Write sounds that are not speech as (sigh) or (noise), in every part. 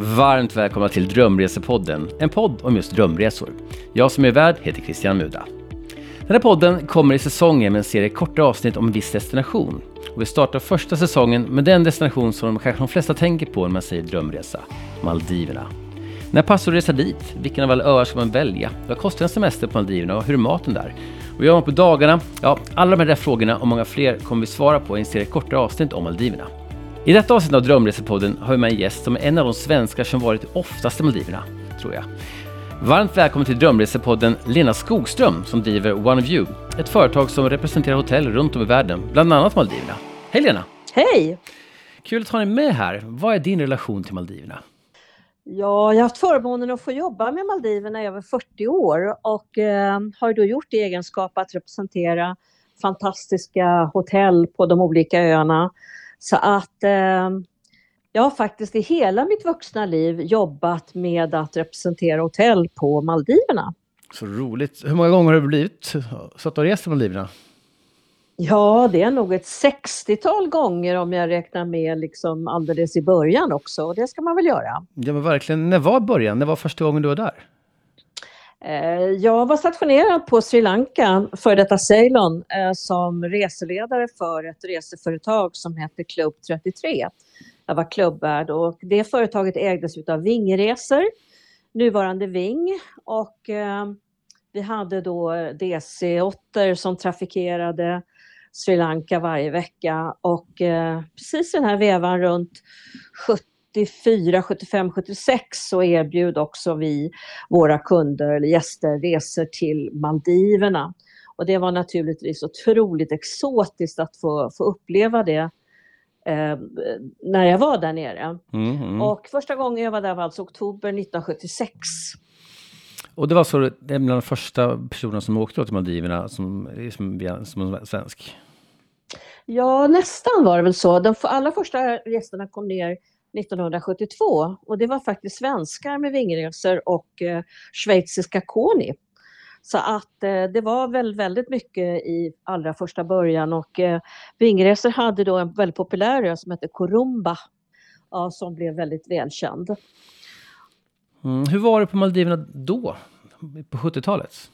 Varmt välkomna till Drömresepodden, en podd om just drömresor. Jag som är värd heter Christian Muda. Den här podden kommer i säsongen med en serie korta avsnitt om en viss destination. Och vi startar första säsongen med den destination som kanske de flesta tänker på när man säger drömresa, Maldiverna. När passar du resa dit? Vilken av alla öar ska man välja? Vad kostar en semester på Maldiverna och hur är maten där? Och gör man på dagarna? Ja, alla de här frågorna och många fler kommer vi svara på i en serie korta avsnitt om Maldiverna. I detta avsnitt av Drömresepodden har vi med en gäst som är en av de svenskar som varit oftast i Maldiverna, tror jag. Varmt välkommen till Drömresepodden Lena Skogström som driver One of You, ett företag som representerar hotell runt om i världen, bland annat Maldiverna. Hej Lena! Hej! Kul att ha dig med här. Vad är din relation till Maldiverna? Ja, jag har haft förmånen att få jobba med Maldiverna i över 40 år och eh, har då gjort i egenskap att representera fantastiska hotell på de olika öarna. Så att eh, jag har faktiskt i hela mitt vuxna liv jobbat med att representera hotell på Maldiverna. Så roligt. Hur många gånger har du blivit så att du har rest till Maldiverna? Ja, det är nog ett 60-tal gånger om jag räknar med liksom alldeles i början också. Och det ska man väl göra. Ja, men verkligen. När var början? När var första gången du var där? Eh, jag var stationerad på Sri Lanka, för detta Ceylon, eh, som reseledare för ett reseföretag som hette Club 33. Jag var klubbvärd och det företaget ägdes av Vingresor, nuvarande Ving. Och eh, vi hade då DC-8 som trafikerade Sri Lanka varje vecka och precis den här vevan runt 74, 75, 76 så erbjöd också vi våra kunder eller gäster resor till Maldiverna. Och det var naturligtvis otroligt exotiskt att få, få uppleva det eh, när jag var där nere. Mm, mm. Och första gången jag var där var alltså oktober 1976. Och det var så, är bland de första personerna som åkte till Maldiverna som, som, som svensk? Ja, nästan var det väl så. De allra första gästerna kom ner 1972 och det var faktiskt svenskar med vingresor och eh, schweiziska Koni. Så att eh, det var väl väldigt mycket i allra första början och eh, Vingresor hade då en väldigt populär ö som hette Korumba ja, som blev väldigt välkänd. Mm, hur var det på Maldiverna då, på 70-talet?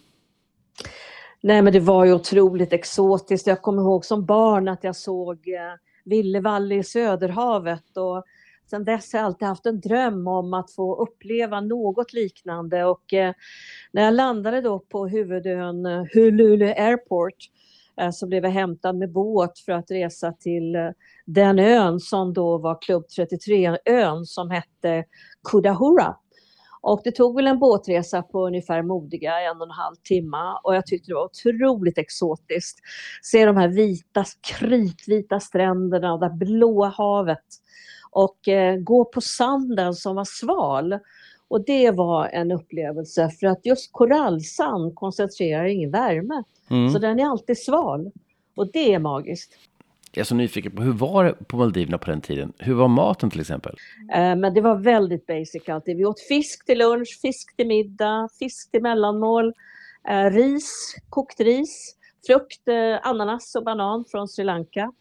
Nej men det var ju otroligt exotiskt. Jag kommer ihåg som barn att jag såg eh, Villevalle i Söderhavet och sen dess har jag alltid haft en dröm om att få uppleva något liknande och eh, när jag landade då på huvudön eh, Hululu Airport eh, så blev jag hämtad med båt för att resa till eh, den ön som då var Klubb 33-ön som hette Kudahura. Och det tog väl en båtresa på ungefär modiga en och en halv timme och jag tyckte det var otroligt exotiskt. Se de här vita, kritvita stränderna och det blåa havet och eh, gå på sanden som var sval. Och det var en upplevelse för att just korallsand koncentrerar ingen värme. Mm. Så den är alltid sval. Och det är magiskt. Jag är så nyfiken på hur var det på Maldiverna på den tiden? Hur var maten till exempel? Eh, men det var väldigt basic alltid. Vi åt fisk till lunch, fisk till middag, fisk till mellanmål, eh, ris, kokt ris, frukt, eh, ananas och banan från Sri Lanka.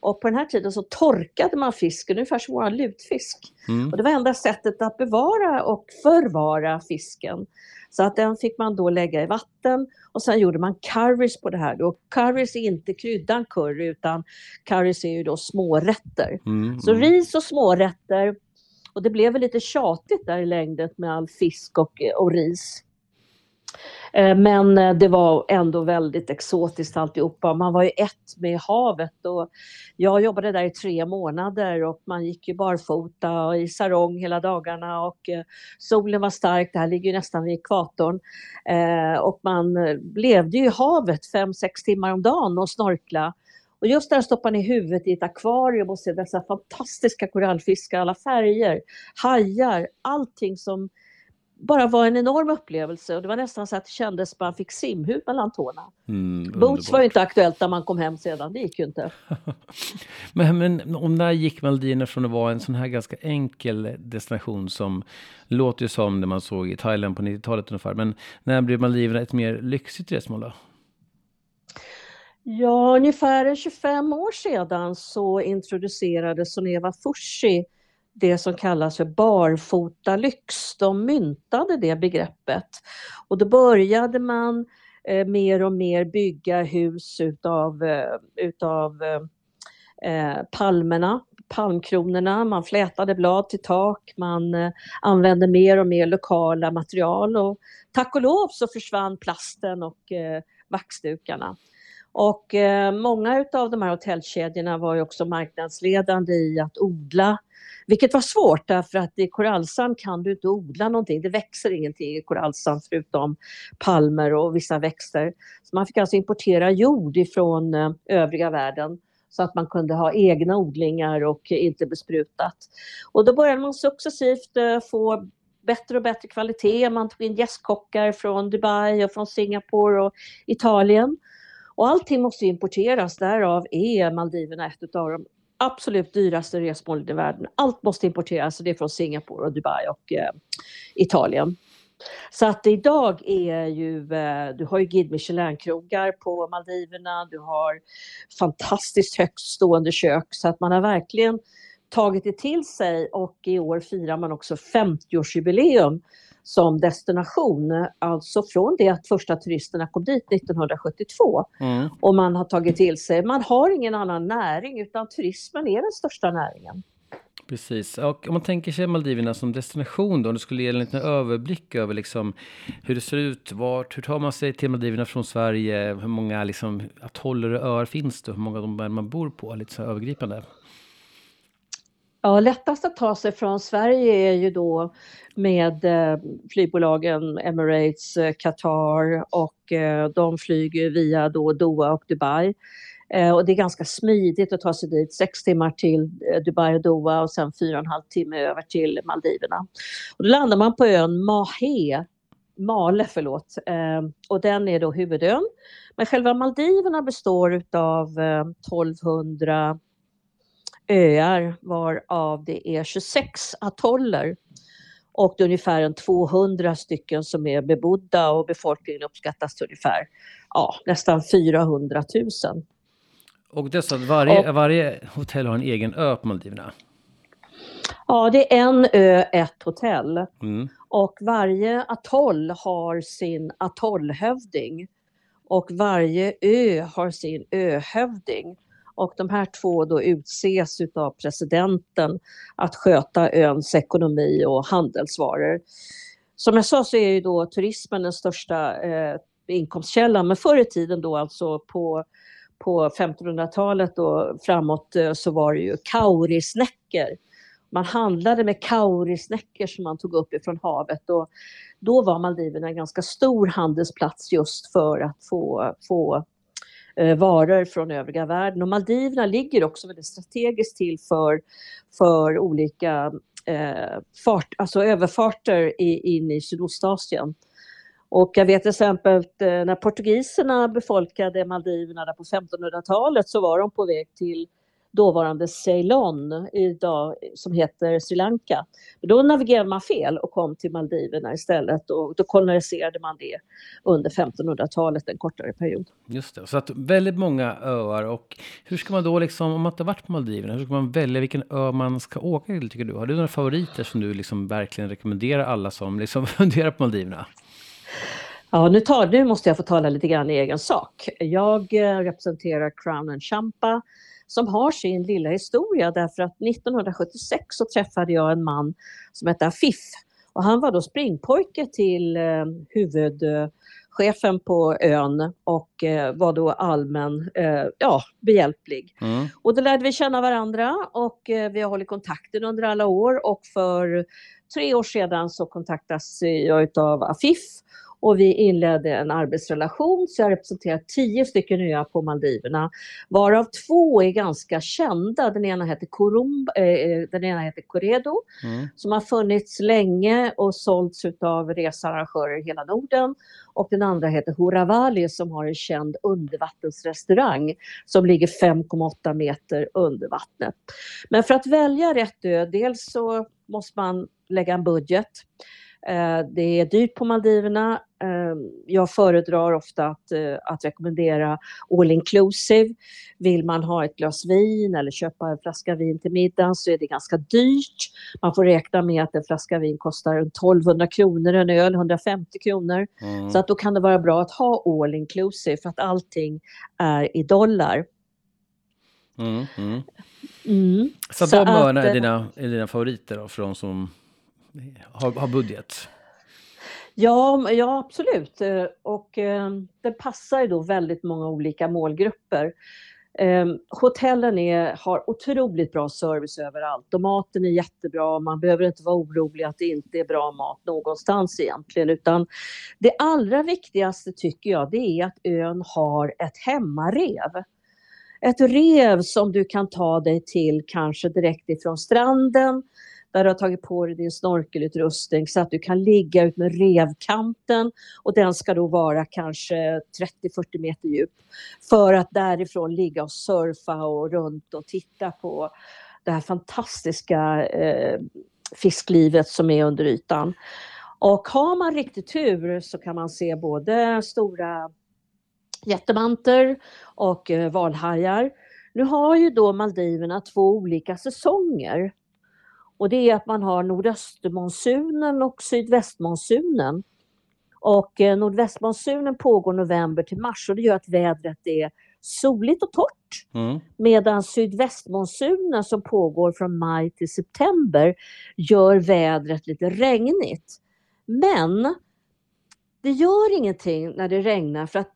Och på den här tiden så torkade man fisken ungefär som vår lutfisk. Mm. Och det var enda sättet att bevara och förvara fisken. Så att den fick man då lägga i vatten och sen gjorde man currys på det här. Då. Currys är inte kryddan curry utan currys är ju då smårätter. Mm, så mm. ris och smårätter och det blev väl lite tjatigt där i längden med all fisk och, och ris. Eh, men eh, det var ändå väldigt exotiskt alltihopa. Man var ju ett med havet och jag jobbade där i tre månader och man gick ju barfota och i sarong hela dagarna och eh, solen var stark, det här ligger ju nästan vid ekvatorn. Och man levde ju i havet fem sex timmar om dagen och snorkla. Och just där stoppar ni huvudet i ett akvarium och ser dessa fantastiska korallfiskar, alla färger, hajar, allting som bara var en enorm upplevelse och det var nästan så att det kändes att man fick simhud mellan tårna. Mm, Boots var ju inte aktuellt när man kom hem sedan, det gick ju inte. (laughs) men, men om när gick Maldiverna från att vara en sån här ganska enkel destination som låter ju som det man såg i Thailand på 90-talet ungefär, men när blev Maldiverna ett mer lyxigt resmål då? Ja, ungefär 25 år sedan så introducerade Soneva Fushi det som kallas för barfotalyx. De myntade det begreppet. Och då började man eh, mer och mer bygga hus utav, eh, utav eh, eh, palmerna, palmkronorna. Man flätade blad till tak, man eh, använde mer och mer lokala material och tack och lov så försvann plasten och eh, vaxdukarna. Och eh, många av de här hotellkedjorna var ju också marknadsledande i att odla vilket var svårt därför att i korallsand kan du inte odla någonting. Det växer ingenting i korallsand förutom palmer och vissa växter. Så man fick alltså importera jord ifrån eh, övriga världen så att man kunde ha egna odlingar och inte besprutat. Och då började man successivt eh, få bättre och bättre kvalitet. Man tog in gästkockar från Dubai och från Singapore och Italien. Och allting måste importeras, därav är Maldiverna ett av de absolut dyraste resmålen i världen. Allt måste importeras, det är från Singapore och Dubai och eh, Italien. Så att idag är ju, eh, du har ju Guide Michelin-krogar på Maldiverna, du har fantastiskt högt stående kök så att man har verkligen tagit det till sig och i år firar man också 50-årsjubileum som destination. Alltså från det att första turisterna kom dit 1972. Mm. Och man har tagit till sig, man har ingen annan näring utan turismen är den största näringen. Precis, och om man tänker sig Maldiverna som destination då, om du skulle ge en liten överblick över liksom hur det ser ut, vart, hur tar man sig till Maldiverna från Sverige, hur många liksom atoller och öar finns det, hur många av dem man bor på, lite så övergripande? Ja, lättast att ta sig från Sverige är ju då med eh, flygbolagen Emirates, eh, Qatar och eh, de flyger via då Doha och Dubai. Eh, och det är ganska smidigt att ta sig dit, sex timmar till eh, Dubai och Doha och sen fyra och en halv timme över till Maldiverna. Och då landar man på ön Mahé, Male, förlåt, eh, och den är då huvudön. Men själva Maldiverna består utav eh, 1200 öar varav det är 26 atoller och det är ungefär en 200 stycken som är bebodda och befolkningen uppskattas till ungefär ja, nästan 400 000. Och dessa, varje, och, varje hotell har en egen ö på Maldiverna? Ja, det är en ö, ett hotell. Mm. Och varje atoll har sin atollhövding. Och varje ö har sin öhövding. Och de här två då utses av presidenten att sköta öns ekonomi och handelsvaror. Som jag sa så är ju då turismen den största eh, inkomstkällan, men förr i tiden då alltså på på 1500-talet och framåt eh, så var det ju kaurisnäckor. Man handlade med kaurisnäckor som man tog upp ifrån havet och då var Maldiverna en ganska stor handelsplats just för att få, få Eh, varor från övriga världen. Och Maldiverna ligger också väldigt strategiskt till för, för olika eh, fart, alltså överfarter i, in i Sydostasien. Och jag vet till exempel eh, när portugiserna befolkade Maldiverna på 1500-talet så var de på väg till dåvarande Ceylon idag, som heter Sri Lanka. Då navigerade man fel och kom till Maldiverna istället och då koloniserade man det under 1500-talet, en kortare period. Just det, så att väldigt många öar och hur ska man då liksom, om man inte varit på Maldiverna, hur ska man välja vilken ö man ska åka till tycker du? Har du några favoriter som du liksom verkligen rekommenderar alla som liksom (laughs) funderar på Maldiverna? Ja, nu, tar, nu måste jag få tala lite grann i egen sak. Jag eh, representerar Crown and Champa som har sin lilla historia därför att 1976 så träffade jag en man som hette Afif och han var då springpojke till eh, huvudchefen på ön och eh, var då allmän, eh, ja, behjälplig. Mm. Och då lärde vi känna varandra och eh, vi har hållit kontakten under alla år och för tre år sedan så kontaktas jag av Afif och vi inledde en arbetsrelation så jag representerar tio stycken öar på Maldiverna varav två är ganska kända. Den ena heter, Corum, eh, eh, den ena heter Corredo mm. som har funnits länge och sålts av researrangörer i hela Norden och den andra heter Horavali som har en känd undervattensrestaurang som ligger 5,8 meter under vattnet. Men för att välja rätt ö, dels så måste man lägga en budget. Eh, det är dyrt på Maldiverna jag föredrar ofta att, eh, att rekommendera all inclusive. Vill man ha ett glas vin eller köpa en flaska vin till middagen så är det ganska dyrt. Man får räkna med att en flaska vin kostar 1200 kronor, en öl 150 kronor. Mm. Så att då kan det vara bra att ha all inclusive för att allting är i dollar. Mm, mm. Mm. Så, så de öarna är eh, dina, är dina favoriter då, för de som har, har budget? Ja, ja absolut. Eh, och ehm, det passar ju då väldigt många olika målgrupper. Ehm, hotellen är, har otroligt bra service överallt och maten är jättebra. Man behöver inte vara orolig att det inte är bra mat någonstans egentligen utan det allra viktigaste tycker jag det är att ön har ett hemmarev. Ett rev som du kan ta dig till kanske direkt ifrån stranden där du har tagit på dig din snorkelutrustning så att du kan ligga ut med revkanten och den ska då vara kanske 30-40 meter djup. För att därifrån ligga och surfa och runt och titta på det här fantastiska eh, fisklivet som är under ytan. Och har man riktig tur så kan man se både stora jättemanter och eh, valhajar. Nu har ju då Maldiverna två olika säsonger. Och det är att man har nordöstmonsunen och sydvästmonsunen. Och eh, nordvästmonsunen pågår november till mars och det gör att vädret är soligt och torrt. Mm. Medan sydvästmonsunen som pågår från maj till september gör vädret lite regnigt. Men det gör ingenting när det regnar för att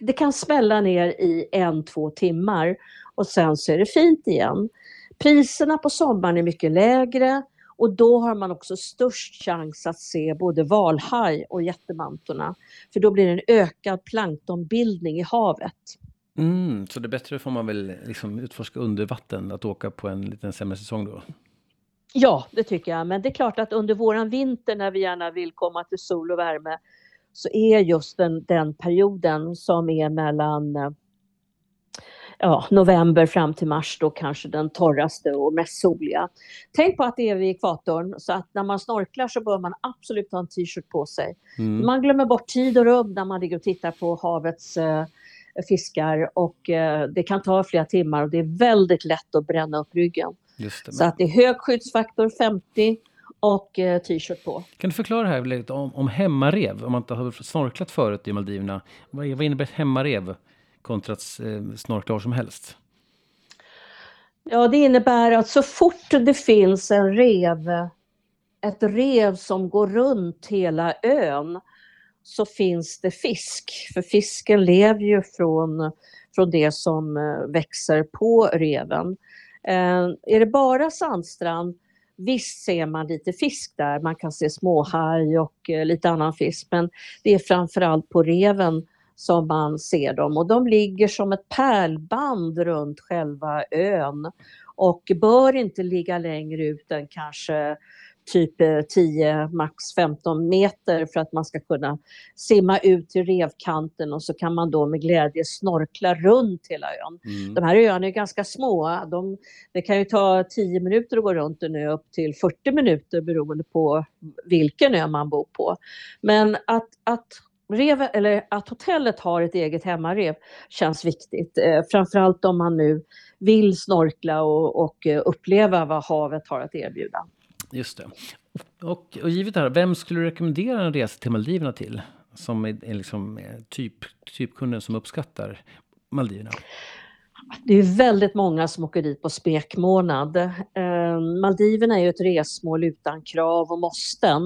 det kan smälla ner i en, två timmar och sen så är det fint igen. Priserna på sommaren är mycket lägre och då har man också störst chans att se både valhaj och jättemantorna. För då blir det en ökad planktonbildning i havet. Mm, så det är bättre får man väl liksom utforska under vatten, att åka på en liten sämre säsong då? Ja, det tycker jag. Men det är klart att under våran vinter när vi gärna vill komma till sol och värme så är just den, den perioden som är mellan ja, november fram till mars då kanske den torraste och mest soliga. Tänk på att det är vid ekvatorn så att när man snorklar så bör man absolut ha en t-shirt på sig. Mm. Man glömmer bort tid och rum när man ligger och tittar på havets eh, fiskar och eh, det kan ta flera timmar och det är väldigt lätt att bränna upp ryggen. Så att det är hög skyddsfaktor 50 och eh, t-shirt på. Kan du förklara här lite om, om hemmarev? Om man inte har snorklat förut i Maldiverna. Vad, vad innebär hemmarev? Kontra att eh, snorkla var som helst? Ja, det innebär att så fort det finns en rev, ett rev som går runt hela ön, så finns det fisk. För fisken lever ju från, från det som eh, växer på reven. Eh, är det bara sandstrand, visst ser man lite fisk där. Man kan se småhaj och lite annan fisk, men det är framförallt på reven som man ser dem och de ligger som ett pärlband runt själva ön och bör inte ligga längre ut än kanske typ 10, eh, max 15 meter för att man ska kunna simma ut till revkanten och så kan man då med glädje snorkla runt hela ön. Mm. De här öarna är ganska små. De, det kan ju ta 10 minuter att gå runt en ö upp till 40 minuter beroende på vilken ö man bor på. Men att, att rev, eller att hotellet har ett eget hemmarev känns viktigt. Eh, framförallt om man nu vill snorkla och, och eh, uppleva vad havet har att erbjuda. Just det. Och, och givet det här, vem skulle du rekommendera en resa till Maldiverna till? Som är, är liksom eh, typ, typkunden som uppskattar Maldiverna? Det är väldigt många som åker dit på spekmånad. Eh, Maldiverna är ju ett resmål utan krav och måsten.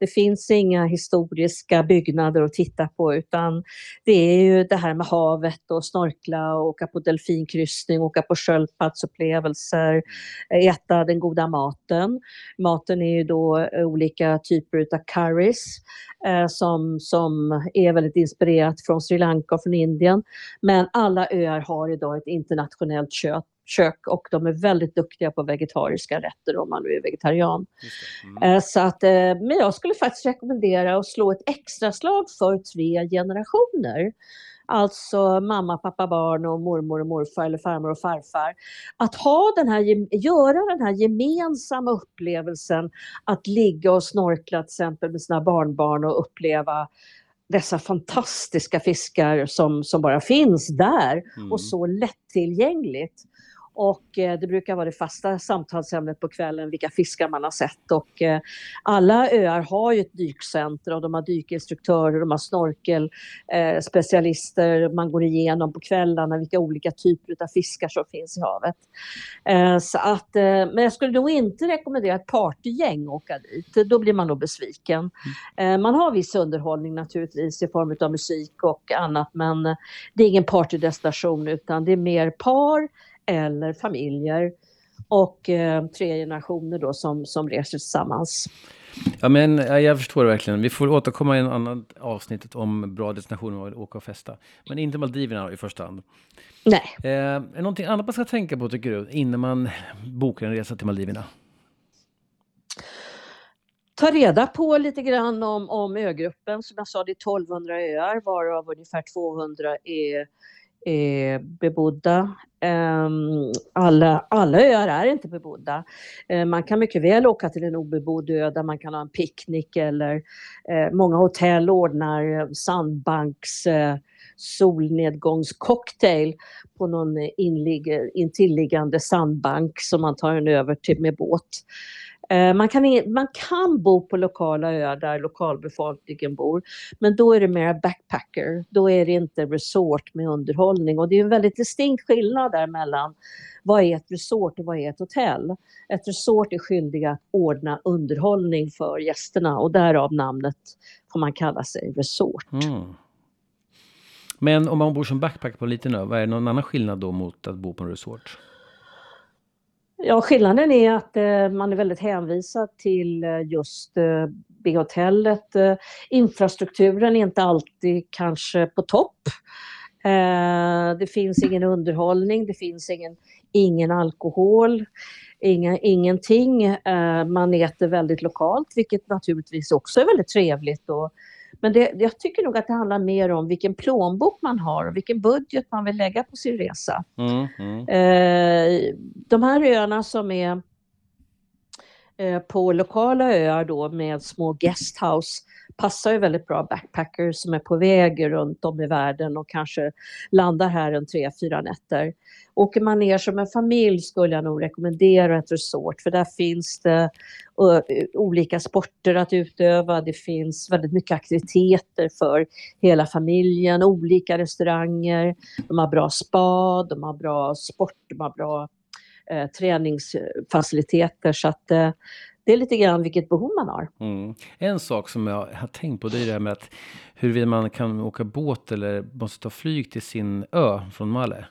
Det finns inga historiska byggnader att titta på utan det är ju det här med havet och snorkla och åka på delfinkryssning, åka på sköldpaddsupplevelser, äta den goda maten. Maten är ju då olika typer utav curries eh, som, som är väldigt inspirerat från Sri Lanka och från Indien. Men alla öar har idag ett internationellt kött kök och de är väldigt duktiga på vegetariska rätter om man nu är vegetarian. Mm. Eh, så att, eh, men jag skulle faktiskt rekommendera att slå ett extra slag för tre generationer. Alltså mamma, pappa, barn och mormor och morfar eller farmor och farfar. Att ha den här, göra den här gemensamma upplevelsen att ligga och snorkla till exempel med sina barnbarn och uppleva dessa fantastiska fiskar som, som bara finns där Mm. och så lättillgängligt. Och eh, det brukar vara det fasta samtalsämnet på kvällen, vilka fiskar man har sett. Och eh, alla öar har ju ett dykcenter och de har dykinstruktörer, de har snorkelspecialister. Eh, man går igenom på kvällarna vilka olika typer av fiskar som finns i havet. Så att, men jag skulle nog inte rekommendera ett partygäng åka dit, då blir man nog besviken. Eh, man har viss underhållning naturligtvis i form av musik och annat men det är ingen partydestination utan det är mer par eller familjer och eh, tre generationer då som, som reser tillsammans. Ja, men ja, jag förstår verkligen. Vi får återkomma i en annan avsnittet om bra destinationer att åka och festa. Men inte Maldiverna i första hand. Nej, Eh, är det någonting annat man ska tänka på tycker du innan man bokar en resa till Maldiverna? ta reda på lite grann om, om ögruppen. Som jag sa, det är 1200 öar varav ungefär 200 är, är bebodda. Ehm, alla, alla öar är inte bebodda. Eh, man kan mycket väl åka till en obebodd ö där man kan ha en picknick eller eh, många hotell ordnar sandbanks solnedgångscocktail på någon intilliggande sandbank som man tar en över till med båt. Eh, man kan, man kan bo på lokala öar där lokalbefolkningen bor, men då är det mer backpacker. Då är det inte resort med underhållning och det är en väldigt distinkt skillnad där mellan vad är ett resort och vad är ett hotell. Ett resort är skyldiga att ordna underhållning för gästerna och därav namnet får man kalla sig resort. Mm. Men om man bor som backpacker på en liten ö, vad är det någon annan skillnad då mot att bo på en resort? Ja, skillnaden är att eh, man är väldigt hänvisad till eh, just Big B-hotellet. Infrastrukturen är inte alltid kanske på topp. Det finns ingen underhållning, det finns ingen, ingen alkohol, inga, ingenting. Man äter väldigt lokalt, vilket naturligtvis också är väldigt trevligt. Och, men det, jag tycker nog att det handlar mer om vilken plånbok man har och vilken budget man vill lägga på sin resa. Mm, mm. Eh, de här öarna som är Eh, på lokala öar då med små guesthouse passar ju väldigt bra backpackers som är på väg runt om i världen och kanske landar här en tre, fyra nätter. Åker man ner som en familj skulle jag nog rekommendera ett resort för där finns det eh, olika sporter att utöva. Det finns väldigt mycket aktiviteter för hela familjen, olika restauranger. De har bra spa, de har bra sport, de har bra eh, träningsfaciliteter så att eh, det är lite grann vilket behov man har. Mm. En sak som jag har tänkt på det är det här med att huruvida man kan åka båt eller måste ta flyg till sin ö från Male.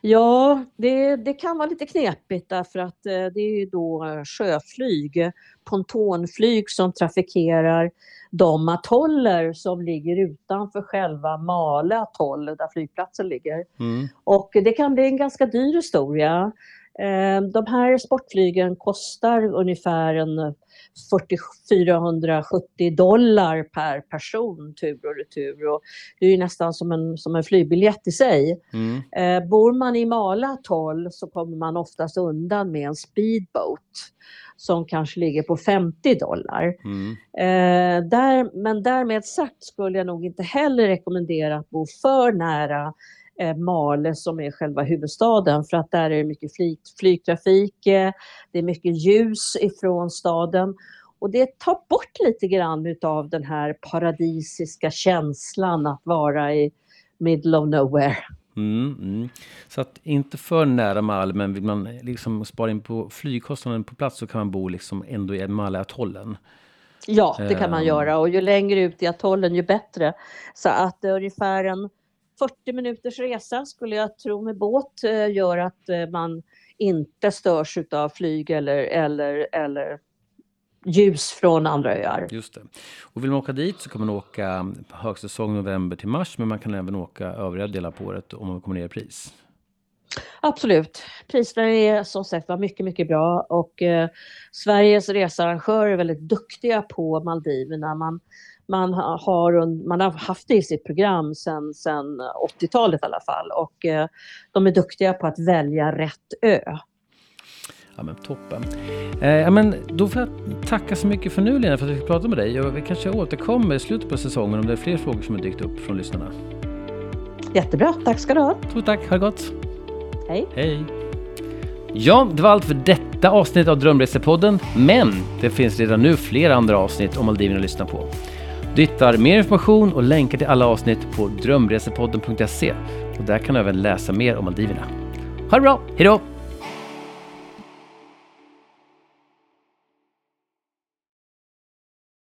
Ja, det, det kan vara lite knepigt därför att eh, det är ju då eh, sjöflyg, pontonflyg som trafikerar de atoller som ligger utanför själva Male atoll där flygplatsen ligger. Mm. Och det kan bli en ganska dyr historia. Eh, De här sportflygen kostar ungefär en 40 470 dollar per person tur och retur. Och det är nästan som en, som en flygbiljett i sig. Mm. Eh, bor man i Mala atoll så kommer man oftast undan med en speedboat som kanske ligger på 50 dollar. Mm. Eh, där, men därmed sagt skulle jag nog inte heller rekommendera att bo för nära eh, Male som är själva huvudstaden för att där är det mycket flyg, flygtrafik, eh, det är mycket ljus ifrån staden och det tar bort lite grann utav den här paradisiska känslan att vara i middle of nowhere. Mm, mm. Så att inte för nära Male, men vill man liksom spara in på flygkostnaden på plats så kan man bo liksom ändå i Male-atollen. Ja, det kan man Ehm. göra och ju längre ut i atollen ju bättre. Så att eh, ungefär en 40 minuters resa skulle jag tro med båt eh, gör att eh, man inte störs av flyg eller, eller, eller ljus från andra öar. Just det. Och vill man åka dit så kan man åka högsäsong november till mars, men man kan även åka övriga delar på året om man kommer ner i pris. Absolut. Priserna är som sagt var mycket, mycket bra och eh, Sveriges researrangörer är väldigt duktiga på Maldiverna. Man, man, ha- har, man har haft det i sitt program sedan sen 80-talet i alla fall och eh, de är duktiga på att välja rätt ö. Ja, men toppen. Eh, ja, men då får jag tacka så mycket för nu Lena för att vi fick prata med dig. Och vi kanske återkommer i slutet på säsongen om det är fler frågor som har dykt upp från lyssnarna. Jättebra, tack ska du ha. Stort tack, ha det gott. Hej. Hej. Ja, det var allt för detta avsnitt av Drömresepodden. Men det finns redan nu flera andra avsnitt om Maldiverna att lyssna på. Du hittar mer information och länkar till alla avsnitt på drömresepodden.se och där kan du även läsa mer om Maldiverna. Ha det bra, hejdå!